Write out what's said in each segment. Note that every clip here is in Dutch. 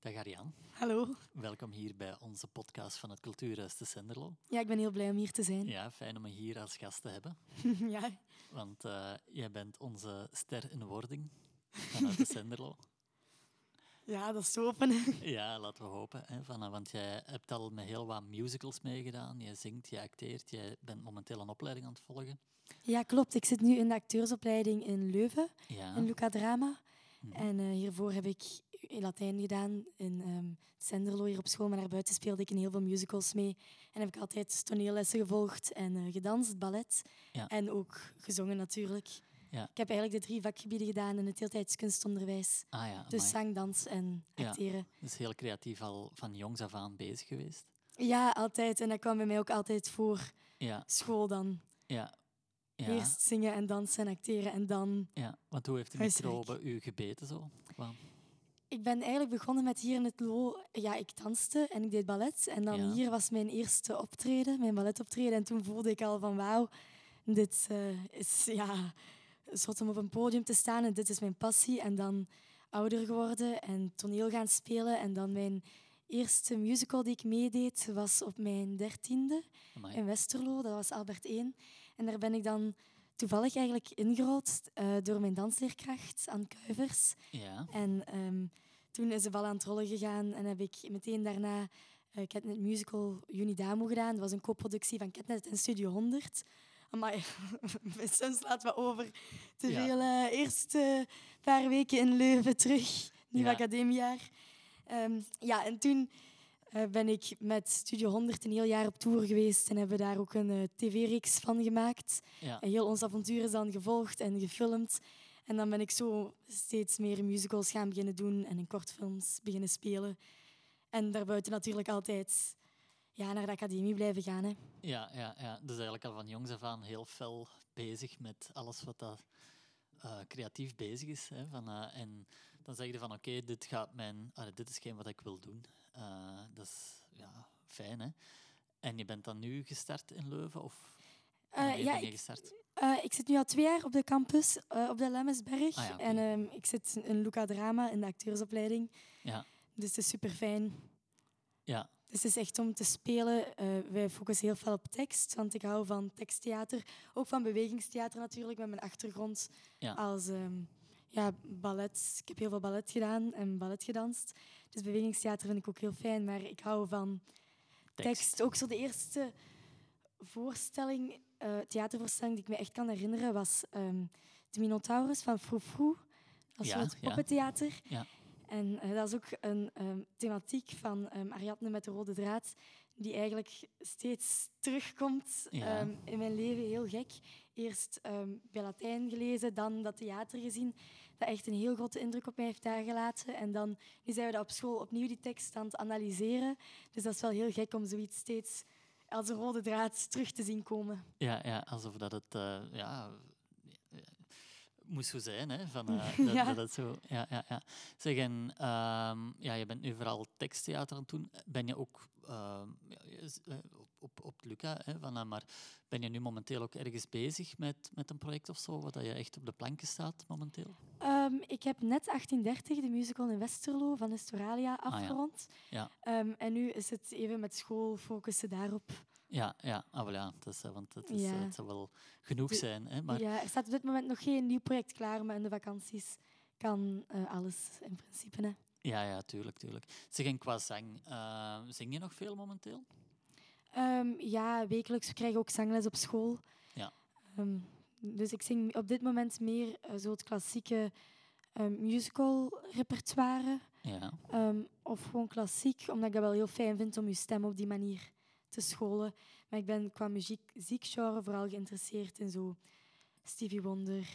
Dag Ariane. Hallo. Welkom hier bij onze podcast van het Cultuurhuis te Senderlo. Ja, ik ben heel blij om hier te zijn. Ja, fijn om je hier als gast te hebben. ja. Want uh, jij bent onze ster in wording vanuit de Senderlo. Ja, dat is te hopen. ja, laten we hopen. Hè, van, want jij hebt al met heel wat musicals meegedaan. Je zingt, je acteert, je bent momenteel een opleiding aan het volgen. Ja, klopt. Ik zit nu in de acteursopleiding in Leuven, ja. in Luca Drama. Mhm. En uh, hiervoor heb ik Latijn gedaan in um, Senderlo hier op school. Maar daarbuiten speelde ik in heel veel musicals mee. En heb ik altijd toneellessen gevolgd en uh, gedanst, ballet. Ja. En ook gezongen natuurlijk. Ja. Ik heb eigenlijk de drie vakgebieden gedaan in het deeltijds kunstonderwijs. Ah, ja, dus zang, dans en acteren. Ja, dus heel creatief al van jongs af aan bezig geweest? Ja, altijd. En dat kwam bij mij ook altijd voor ja. school dan. Ja. ja. Eerst zingen en dansen en acteren en dan... Ja, want hoe heeft de microbe u gebeten zo? Wow. Ik ben eigenlijk begonnen met hier in het Lo... Ja, ik danste en ik deed ballet. En dan Ja. hier was mijn eerste optreden, mijn balletoptreden. En toen voelde ik al van wauw, dit eh, is ja, zot om op een podium te staan. En dit is mijn passie. En dan ouder geworden en toneel gaan spelen. En dan mijn eerste musical die ik meedeed was op mijn dertiende in Westerlo. Dat was Albert 1. En daar ben ik dan toevallig eigenlijk ingerold eh, door mijn dansleerkracht aan Kuivers. Ja. En ehm, toen is de bal aan het rollen gegaan en heb ik meteen daarna uh, Catnet Musical Unidamo gedaan. Dat was een co-productie van Catnet en Studio 100. Maar soms laat wat over te Ja. veel. eh, eerste paar weken in Leuven terug, nieuw Ja. academiejaar. Ehm, ja, en toen ben ik met Studio 100 een heel jaar op tour geweest en hebben daar ook een eh, tv-reeks van gemaakt. Ja. En heel ons avontuur is dan gevolgd en gefilmd. En dan ben ik zo steeds meer musicals gaan beginnen doen en in kortfilms beginnen spelen. En daarbuiten natuurlijk altijd ja, naar de academie blijven gaan. Hè. Ja, ja, ja, dus eigenlijk al van jongs af aan heel fel bezig met alles wat dat, eh, creatief bezig is. Hè, van, eh, en dan zeg je van oké, dit gaat mijn, dit is geen wat ik wil doen. Eh, dat is ja, fijn, hè? En je bent dan nu gestart in Leuven? Of Eh, ja, ben je ik, gestart? eh, ik zit nu al twee jaar op de campus op de Lemmensberg. Ah ja. En ehm, ik zit in Luca Drama in de acteursopleiding. Ja, Dus het is super fijn. ja, Dus het is echt om te spelen. wij focussen heel veel op tekst, want ik hou van teksttheater. Ook van bewegingstheater natuurlijk, met mijn achtergrond Ja. als ehm, ja, ballet. Ik heb heel veel ballet gedaan en ballet gedanst. Dus bewegingstheater vind ik ook heel fijn, maar ik hou van tekst. Ook zo de eerste voorstelling, eh, theatervoorstelling die ik me echt kan herinneren, was ehm, De Minotaurus van Froufrou. Dat is Ja, het ja. poppentheater. Ja. En eh, dat is ook een ehm, thematiek van ehm, Ariadne met de rode draad, die eigenlijk steeds terugkomt Ja. in mijn leven. Heel gek. Eerst ehm, bij Latijn gelezen, dan dat theater gezien, dat echt een heel grote indruk op mij heeft nagelaten. En dan, nu zijn we dat op school opnieuw die tekst aan het analyseren. Dus dat is wel heel gek om zoiets steeds als een rode draad terug te zien komen. ja, ja, alsof dat het eh, ja, eh, moest zo zijn, hè? Van, eh, dat, Ja. dat zo, ja, ja, ja. Zeg, en ehm, ja, je bent nu vooral teksttheater aan het doen. Ben je ook op, op, op het Luca, hè, van, eh, maar ben je nu momenteel ook ergens bezig met, met een project of zo, wat dat je echt op de planken staat momenteel? Ehm, ik heb net 1830, de musical in Westerlo van Estoralia, Ah, ja. afgerond. Ja. Ehm, en nu is het even met school focussen daarop. Ja, ja, ah, wel, ja dat is, eh, want het, is, Ja. eh, het zou wel genoeg zijn. Hè, maar, Ja, er staat op dit moment nog geen nieuw project klaar, maar in de vakanties kan eh, alles in principe. Hè. ja, ja, tuurlijk, tuurlijk. Zeg, en qua zang, eh, zing je nog veel momenteel? Ehm, ja, wekelijks. We krijgen ook zangles op school. Ja. Ehm, dus ik zing op dit moment meer eh, zo het klassieke ehm, musical repertoire. Ja, of gewoon klassiek, omdat ik dat wel heel fijn vind om je stem op die manier te scholen. Maar ik ben qua muziek, muziekgenre vooral geïnteresseerd in zo Stevie Wonder,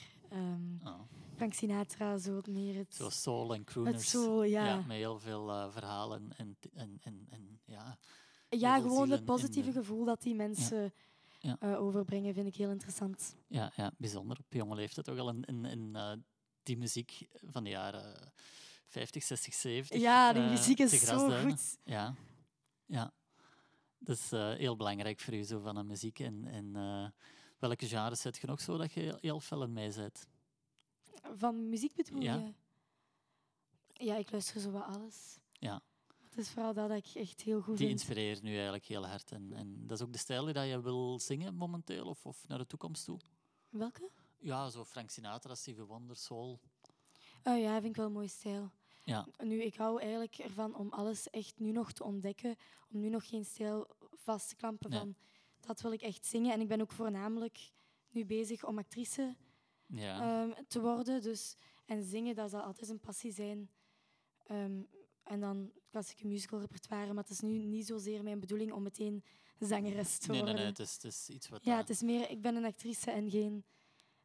oh. Frank Sinatra, zo het meer het, zo soul en het crooners. soul, ja. Ja, met heel veel eh, verhalen en, en, en, en ja. Ja, gewoon het positieve de- gevoel dat die mensen Ja. eh, overbrengen, vind ik heel interessant. Ja, ja, bijzonder. Op jonge leeftijd ook al in, in, in eh, die muziek van de jaren 50, 60, 70. Ja, die eh, muziek is zo goed. Ja, ja. Dat is eh, heel belangrijk voor u, zo van de muziek. En, en eh, welke genres zet je nog zo dat je heel, fel in mee bent? Van muziek bedoel Ja. je? Ja, ik luister zo wat alles. Ja. Het is vooral dat, ik echt heel goed Die inspireert nu eigenlijk heel hard. En, en dat is ook de stijl die dat je wil zingen momenteel, of, of naar de toekomst toe? Welke? Ja, zo Frank Sinatra, Stevie Wonder, Soul. Oh ja, vind ik wel een mooie stijl. Ja, Nu, ik hou eigenlijk ervan om alles echt nu nog te ontdekken. Om nu nog geen stijl vast te klampen Nee. van dat wil ik echt zingen. En ik ben ook voornamelijk nu bezig om actrice ja. ehm, te worden. Dus, en zingen, dat zal altijd een passie zijn. Ehm, en dan klassieke musical repertoire. Maar het is nu niet zozeer mijn bedoeling om meteen zangeres te nee, nee, worden. nee, het is, het is iets wat... Ja, het is meer, ik ben een actrice en geen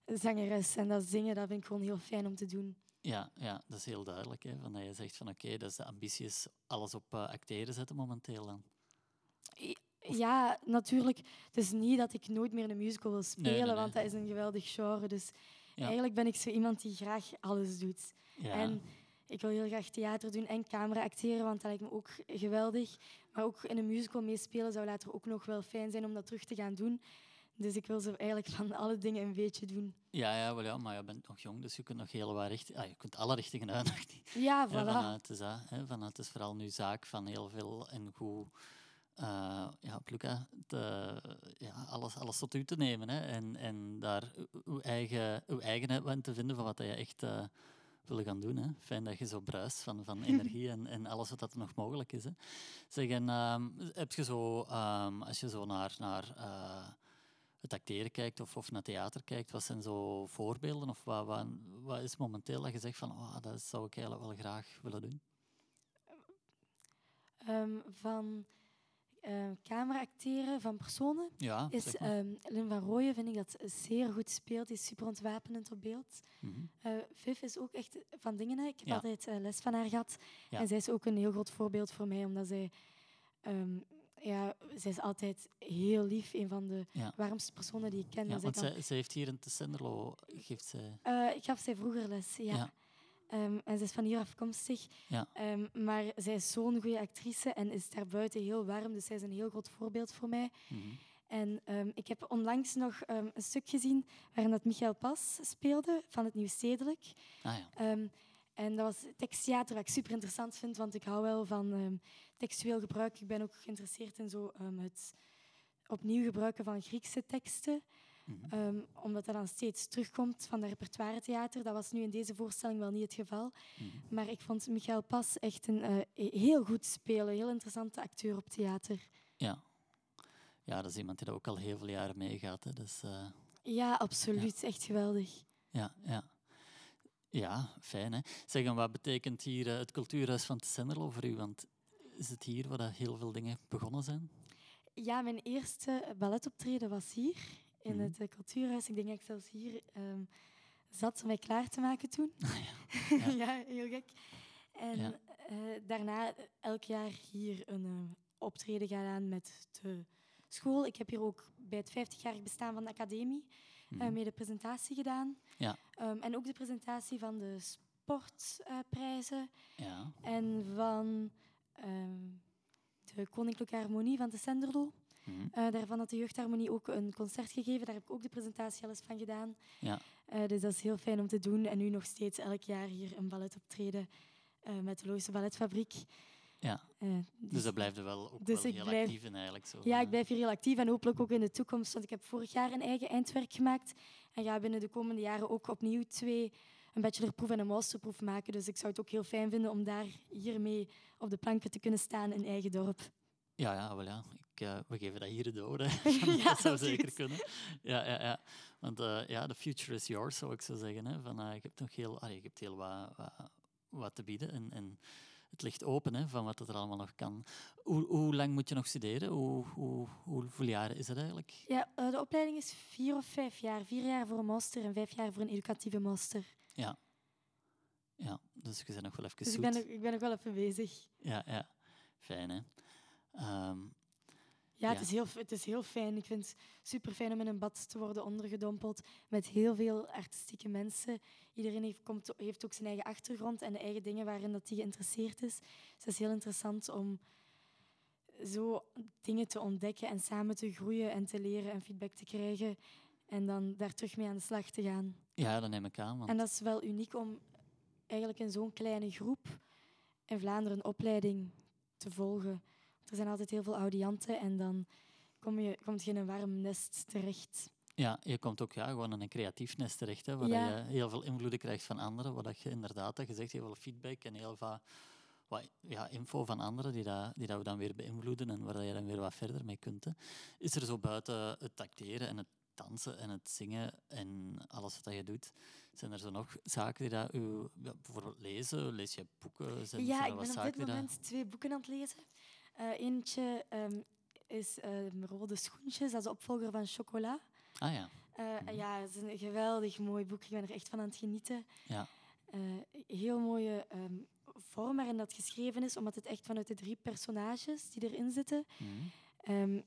zangeres. En dat zingen, dat vind ik gewoon heel fijn om te doen. Ja, ja, dat is heel duidelijk. Hè, van dat je zegt van oké, dat is de ambitie is alles op eh, acteren zetten momenteel dan. Ja, natuurlijk. Het is niet dat ik nooit meer een musical wil spelen, nee, nee. want dat is een geweldig genre. Dus Ja. eigenlijk ben ik zo iemand die graag alles doet. Ja, En ik wil heel graag theater doen en camera acteren, want dat lijkt me ook geweldig. Maar ook in een musical meespelen zou later ook nog wel fijn zijn om dat terug te gaan doen. Dus ik wil zo eigenlijk van alle dingen een beetje doen. ja, ja, wel, ja, maar je bent nog jong, dus je kunt nog heel wat richtingen... Ah, je kunt alle richtingen uit. nog niet. Ja, voilà. van, het, is dat, hè, is vooral nu zaak van heel veel en goed... eh, ja, op Luca, te- ja, alles, alles tot u te nemen hè, en, en daar uw- eigen, uw eigenheid te vinden van wat dat je echt eh wil gaan doen. Hè. Fijn dat je zo bruist van, van energie en, en alles wat dat nog mogelijk is. Hè. Zeg, en, ehm, heb je zo, ehm, als je zo naar, naar eh, het acteren kijkt of, of naar theater kijkt, wat zijn zo voorbeelden of wat, wat, wat is momenteel dat je zegt van oh, dat zou ik eigenlijk wel graag willen doen? Ehm, van eh, camera acteren van personen Ja, is zeg maar. ehm Lynn van Rooyen, vind ik dat zeer goed speelt. Die is super ontwapenend op beeld. Eh Viv is ook echt van dingen. Hè. Ik heb Ja. altijd eh, les van haar gehad. Ja. En zij is ook een heel groot voorbeeld voor mij, omdat zij... ehm, ja, zij is altijd heel lief. Een van de Ja. warmste personen die ik ken. Ja, want kan- zij, heeft hier in Tessenderlo, geeft zij... Eh, ik gaf zij vroeger les, ja. Ehm, en ze is van hier afkomstig. Ja. Ehm, maar zij is zo'n goede actrice en is daarbuiten heel warm. Dus zij is een heel groot voorbeeld voor mij. Mhm. En ehm, ik heb onlangs nog een stuk gezien waarin dat Michael Pas speelde van het Nieuw Stedelijk. Ah ja. En dat was teksttheater, wat ik super interessant vind, want ik hou wel van textueel gebruik. Ik ben ook geïnteresseerd in zo, het opnieuw gebruiken van Griekse teksten. Mhm. Ehm, omdat dat dan steeds terugkomt van de repertoire-theater. Dat was nu in deze voorstelling wel niet het geval. Mhm. Maar ik vond Michael Pas echt een eh, heel goed spelen. Heel interessante acteur op theater. Ja. ja, dat is iemand die dat ook al heel veel jaren meegaat. Hè. Dus, eh, Ja, absoluut. Echt geweldig. ja, ja. Ja, fijn. Hè. Zeg, en wat betekent hier eh, het cultuurhuis van Tessenderlo voor u? Want is het hier waar dat heel veel dingen begonnen zijn? Ja, mijn eerste balletoptreden was hier, in Mhm. het eh, cultuurhuis. Ik denk dat ik zelfs hier ehm, zat om mij klaar te maken toen. Ja. ja. heel gek. En Ja. eh, daarna elk jaar hier een eh, optreden gedaan met de school. Ik heb hier ook bij het 50-jarig bestaan van de academie eh, mee de presentatie gedaan. Ja. Ehm, en ook de presentatie van de sportprijzen ja. en van ehm, de Koninklijke Harmonie van de Senderlo. Mhm. Eh, daarvan had de Jeugdharmonie ook een concert gegeven. Daar heb ik ook de presentatie alles van gedaan. Ja. Eh, dus dat is heel fijn om te doen. En nu nog steeds elk jaar hier een ballet optreden eh, met de Looise Balletfabriek. Ja. Eh, Dus dat blijft er wel ook Dus wel heel blijf- actief in eigenlijk. Zo. Ja, ik blijf hier heel actief en hopelijk ook in de toekomst. Want ik heb vorig jaar een eigen eindwerk gemaakt. En ga binnen de komende jaren ook opnieuw twee, een bachelorproef en een masterproef maken. Dus ik zou het ook heel fijn vinden om daar hiermee op de planken te kunnen staan in eigen dorp. Ja, ja, wel ja. Ik, we geven dat hier door. Hè. Ja, dat zou zeker kunnen. Ja, ja, ja. Want eh, ja, the future is yours, zou ik zo zeggen. Hè. Van, eh, je hebt nog heel, allee, je hebt heel wat, wat, wat te bieden. En, en het ligt open hè, van wat er allemaal nog kan. Hoe, hoe lang moet je nog studeren? Hoe, hoe, hoeveel jaren is het eigenlijk? Ja, eh, de opleiding is vier of vijf jaar. Vier jaar voor een master en vijf jaar voor een educatieve master. Ja. Ja, dus je bent nog wel even Dus ik ben, nog, ik ben nog wel even bezig. Ja, ja. Fijn, hè. Ehm, Ja, Ja. Het, is heel, het is heel fijn. Ik vind het super fijn om in een bad te worden ondergedompeld met heel veel artistieke mensen. Iedereen heeft, komt, heeft ook zijn eigen achtergrond en de eigen dingen waarin dat hij geïnteresseerd is. Dus het is heel interessant om zo dingen te ontdekken en samen te groeien en te leren en feedback te krijgen. En dan daar terug mee aan de slag te gaan. ja, dat neem ik aan. Want, En dat is wel uniek om eigenlijk in zo'n kleine groep in Vlaanderen een opleiding te volgen. Er zijn altijd heel veel audiënten en dan kom je, komt je in een warm nest terecht. Ja, je komt ook ja, gewoon in een creatief nest terecht, hè, waar Ja. je heel veel invloeden krijgt van anderen, waar dat je inderdaad, dat je zegt, heel veel feedback en heel veel wat, ja, info van anderen die dat, die dat we dan weer beïnvloeden en waar je dan weer wat verder mee kunt. Hè. Is er zo buiten het acteren en het dansen en het zingen en alles wat je doet, zijn er zo nog zaken die dat u, ja, bijvoorbeeld lezen, lees je boeken? Zijn, ja, ik ben op dit dat- moment twee boeken aan het lezen. Eh, eentje ehm, is ehm, Rode Schoentjes, dat is de opvolger van Chocola. Ah ja, Eh, Mhm. Ja, het is een geweldig mooi boek. Ik ben er echt van aan het genieten. ja. Eh, heel mooie ehm, vorm waarin dat geschreven is, omdat het echt vanuit de drie personages die erin zitten. Mhm. Ehm,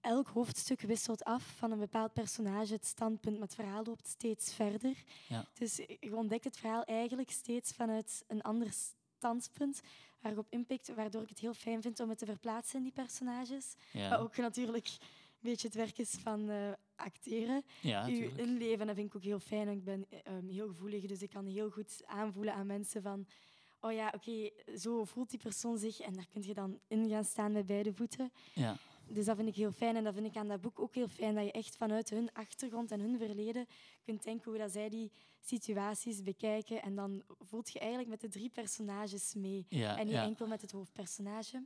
elk hoofdstuk wisselt af van een bepaald personage het standpunt, maar het verhaal loopt steeds verder. Ja. Dus je ontdekt het verhaal eigenlijk steeds vanuit een ander standpunt, waar ik op inpikt, waardoor ik het heel fijn vind om het te verplaatsen in die personages. ja. Wat ook natuurlijk een beetje het werk is van eh, acteren. ja, Uw inleven, dat vind ik ook heel fijn. Ik ben ehm, heel gevoelig, dus ik kan heel goed aanvoelen aan mensen van... Oh ja, oké, zo voelt die persoon zich. En daar kun je dan in gaan staan met beide voeten. Ja. Dus dat vind ik heel fijn. En dat vind ik aan dat boek ook heel fijn. Dat je echt vanuit hun achtergrond en hun verleden kunt denken hoe dat zij die situaties bekijken. En dan voelt je eigenlijk met de drie personages mee. Ja, en niet ja. enkel met het hoofdpersonage.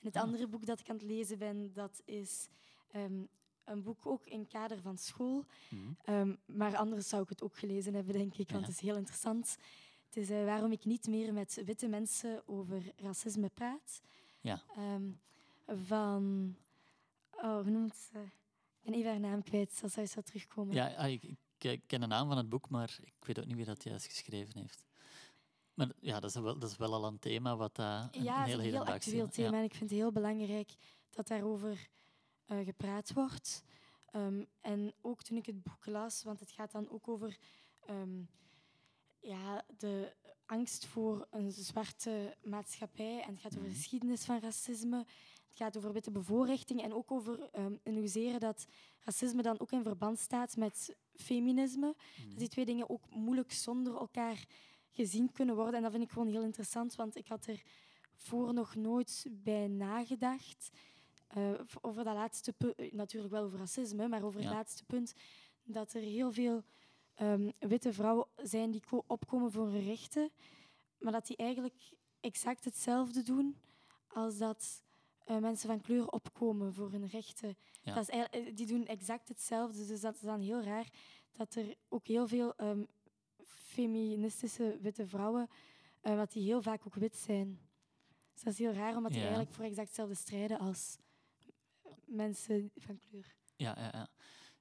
En het andere boek dat ik aan het lezen ben, dat is ehm, een boek ook in het kader van school. Mhm. Ehm, maar anders zou ik het ook gelezen hebben, denk ik, want Ja. het is heel interessant. Het is eh, waarom ik niet meer met witte mensen over racisme praat. Ja. Ehm, van... Oh, hoe noemt ze? Ik ben even haar naam kwijt, dat zou wat terugkomen. Ja, ah, ik, ik, ken de naam van het boek, maar ik weet ook niet wie dat juist geschreven heeft. Maar ja, dat is wel, dat is wel al een thema wat uh, een, Ja, heel is een heel actueel thema- en ik vind het heel belangrijk dat daarover eh, gepraat wordt. Ehm, en ook toen ik het boek las, want het gaat dan ook over ehm, ja, de angst voor een zwarte maatschappij en het gaat over de Mhm. geschiedenis van racisme. Het gaat over witte bevoorrechting en ook over ehm, in hoezeer dat racisme dan ook in verband staat met feminisme. Mhm. Dat die twee dingen ook moeilijk zonder elkaar gezien kunnen worden. En dat vind ik gewoon heel interessant, want ik had er voor nog nooit bij nagedacht. eh, over dat laatste punt, natuurlijk wel over racisme, maar over het laatste punt, dat er heel veel ehm, witte vrouwen zijn die ko- opkomen voor hun rechten, maar dat die eigenlijk exact hetzelfde doen als dat eh, mensen van kleur opkomen voor hun rechten. Ja. Dat is eh, die doen exact hetzelfde, dus dat is dan heel raar dat er ook heel veel ehm, feministische witte vrouwen, eh, wat die heel vaak ook wit zijn. Dus dat is heel raar, omdat die eigenlijk voor exact hetzelfde strijden als mensen van kleur. Ja, ja, ja.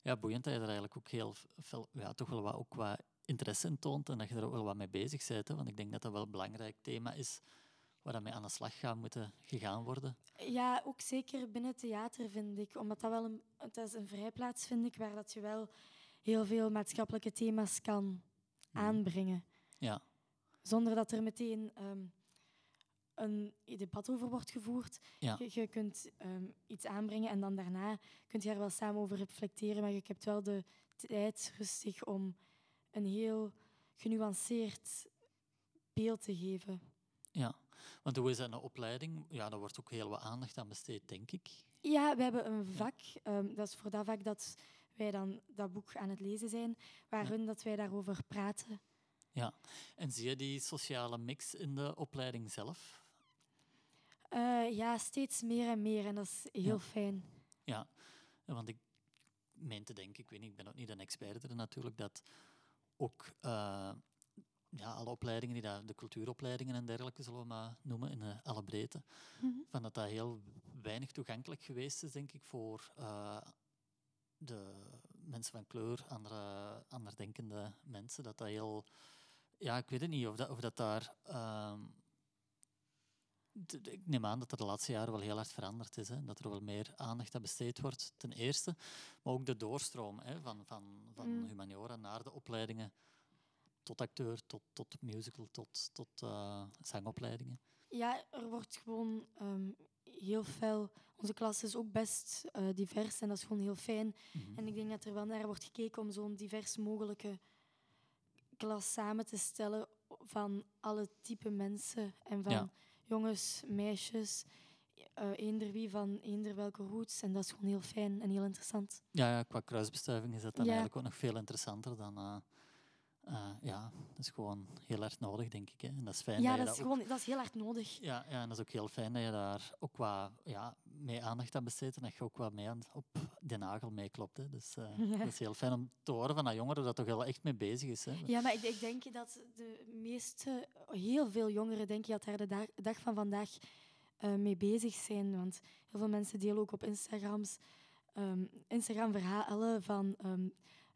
ja, boeiend dat je er eigenlijk ook heel veel, ja, toch wel wat, ook wat interesse in toont en dat je er ook wel wat mee bezig bent. Hè? Want ik denk dat dat wel een belangrijk thema is waar dat mee aan de slag gaat moeten gegaan worden. Ja, ook zeker binnen theater, vind ik. Omdat dat wel een, het is een vrijplaats, vind ik, waar dat je wel heel veel maatschappelijke thema's kan aanbrengen. Ja, Zonder dat er meteen ehm, een debat over wordt gevoerd. Ja. Je, je kunt ehm, iets aanbrengen en dan daarna kun je er wel samen over reflecteren. Maar je hebt wel de tijd rustig om een heel genuanceerd beeld te geven. Ja. Want hoe is dat een opleiding? Ja, daar wordt ook heel wat aandacht aan besteed, denk ik. Ja, we hebben een vak. ehm, dat is voor dat vak dat wij dan dat boek aan het lezen zijn, waarin dat wij daarover praten. Ja. En zie je die sociale mix in de opleiding zelf? Eh, ja, steeds meer en meer en dat is heel Ja. fijn. Ja, want ik meen te denken, ik weet niet, ik ben ook niet een expert erin natuurlijk, dat ook eh, ja, alle opleidingen, die de cultuuropleidingen en dergelijke, zullen we maar noemen, in eh, alle breedte, Mhm. van dat dat heel weinig toegankelijk geweest is, denk ik, voor eh, de mensen van kleur, andere, anderdenkende mensen. Dat dat heel... Ja, ik weet het niet of dat, of dat daar... ehm, ik neem aan dat dat de laatste jaren wel heel hard veranderd is. Hè? Dat er wel meer aandacht aan besteed wordt, ten eerste. Maar ook de doorstroom hè, van, van, van Mm. humaniora naar de opleidingen. Tot acteur, tot, tot musical, tot, tot eh, zangopleidingen. Ja, er wordt gewoon ehm, heel fel. Onze klas is ook best eh, divers en dat is gewoon heel fijn. Mhm. En ik denk dat er wel naar wordt gekeken om zo'n divers mogelijke klas samen te stellen van alle type mensen en van Ja. jongens, meisjes, eh eender wie van eender welke roots. En dat is gewoon heel fijn en heel interessant. Ja, ja, qua kruisbestuiving is dat dan Ja. eigenlijk ook nog veel interessanter dan... eh, ja, dat is gewoon heel erg nodig, denk ik. Hè. En dat is fijn ja, dat is, dat ook gewoon, dat is heel hard nodig. Ja, ja, en dat is ook heel fijn dat je daar ook wat ja, mee aandacht aan besteedt en dat je ook wat mee aan, op de nagel meeklopt. hè. Dus eh, Ja. dat is heel fijn om te horen van dat jongeren dat toch wel echt mee bezig is. Hè. Ja, maar ik, ik denk dat de meeste, heel veel jongeren, denk ik, dat daar de dag, dag van vandaag eh, mee bezig zijn. Want heel veel mensen delen ook op Instagrams, ehm, Instagram verhalen van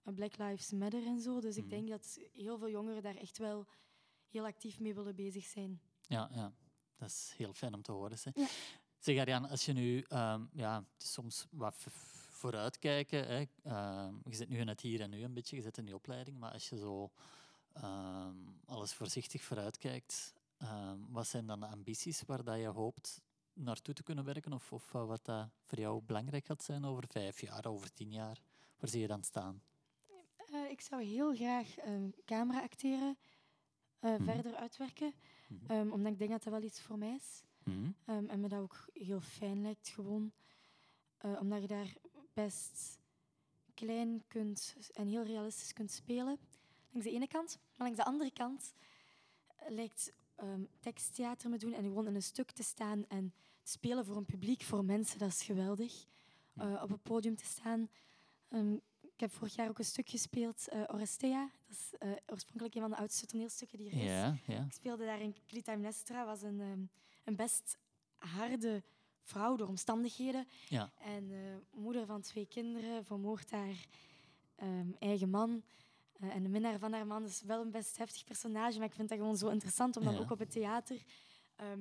Black Lives Matter en zo. Dus ik Mhm. denk dat heel veel jongeren daar echt wel heel actief mee willen bezig zijn. Ja, ja, dat is heel fijn om te horen. Hè. Ja. Zeg Ariane, als je nu ehm, ja, soms wat vooruitkijken, hè. ehm, je zit nu in het hier en nu een beetje, je zit in die opleiding, maar als je zo ehm, alles voorzichtig vooruitkijkt, ehm, wat zijn dan de ambities waar dat je hoopt naartoe te kunnen werken of, of wat dat voor jou belangrijk gaat zijn over vijf jaar, over tien jaar? Waar zie je dan staan? Ik zou heel graag ehm, camera acteren eh, Mhm. verder uitwerken, ehm, omdat ik denk dat dat wel iets voor mij is. Mhm. Ehm, en me dat ook heel fijn lijkt, gewoon. Eh, omdat je daar best klein kunt en heel realistisch kunt spelen. Langs de ene kant. Maar langs de andere kant eh, lijkt ehm, teksttheater me doen en gewoon in een stuk te staan en te spelen voor een publiek, voor mensen, dat is geweldig. Op het podium te staan. Heb vorig jaar ook een stuk gespeeld, eh Orestea. Dat is eh, oorspronkelijk een van de oudste toneelstukken die er is. Ja, ja. Ik speelde daar in Clytemnestra, was een, ehm, een best harde vrouw door omstandigheden. Ja. En eh, moeder van twee kinderen, vermoordt haar ehm, eigen man. En de minnaar van haar man is wel een best heftig personage, maar ik vind dat gewoon zo interessant, omdat Ja. ook op het theater... ehm,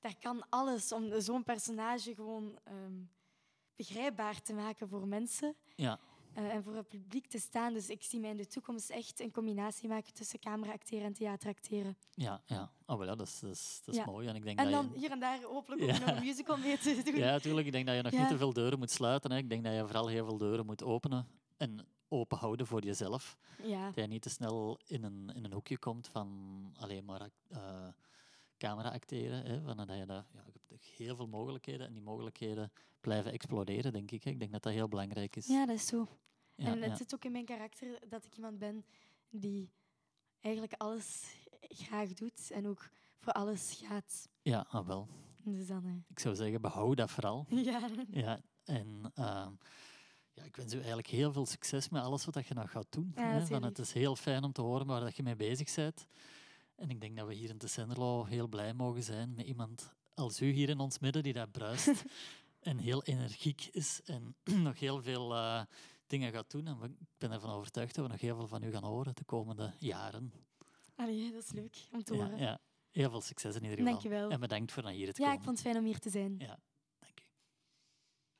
daar kan alles om zo'n personage gewoon begrijpbaar te maken voor mensen. Ja. Eh, en voor het publiek te staan. Dus ik zie mij in de toekomst echt een combinatie maken tussen camera-acteren en theateracteren. Ja, ja. Oh, wel, ja, dat is, dat is, dat is Ja. mooi. En ik denk En dat dan je... hier en daar hopelijk ook nog een musical mee te doen. Ja, natuurlijk. Ik denk dat je nog Ja. niet te veel deuren moet sluiten. Hè. Ik denk dat je vooral heel veel deuren moet openen en open houden voor jezelf. Ja. Dat je niet te snel in een, in een hoekje komt van alleen maar eh, camera acteren. Hè. Van, dat je, dat, ja, je hebt heel veel mogelijkheden en die mogelijkheden blijven exploreren, denk ik. Hè. Ik denk dat dat heel belangrijk is. ja, dat is zo. Ja, en het ja. zit ook in mijn karakter dat ik iemand ben die eigenlijk alles graag doet en ook voor alles gaat. ja ah, wel. Dus dan... eh, Ik zou zeggen, behoud dat vooral. ja. Ja, en ehm, ja, ik wens u eigenlijk heel veel succes met alles wat je nog gaat doen. Ja, hè. Van, het is heel fijn om te horen waar dat je mee bezig bent. En ik denk dat we hier in Tessenderlo heel blij mogen zijn met iemand als u hier in ons midden, die daar bruist en heel energiek is en nog heel veel eh, dingen gaat doen. En ik ben ervan overtuigd dat we nog heel veel van u gaan horen de komende jaren. Allee, dat is leuk om te Ja, horen. ja. Heel veel succes in ieder geval. Dankjewel. En bedankt voor naar hier te Ja, komen. ik vond het fijn om hier te zijn. Ja.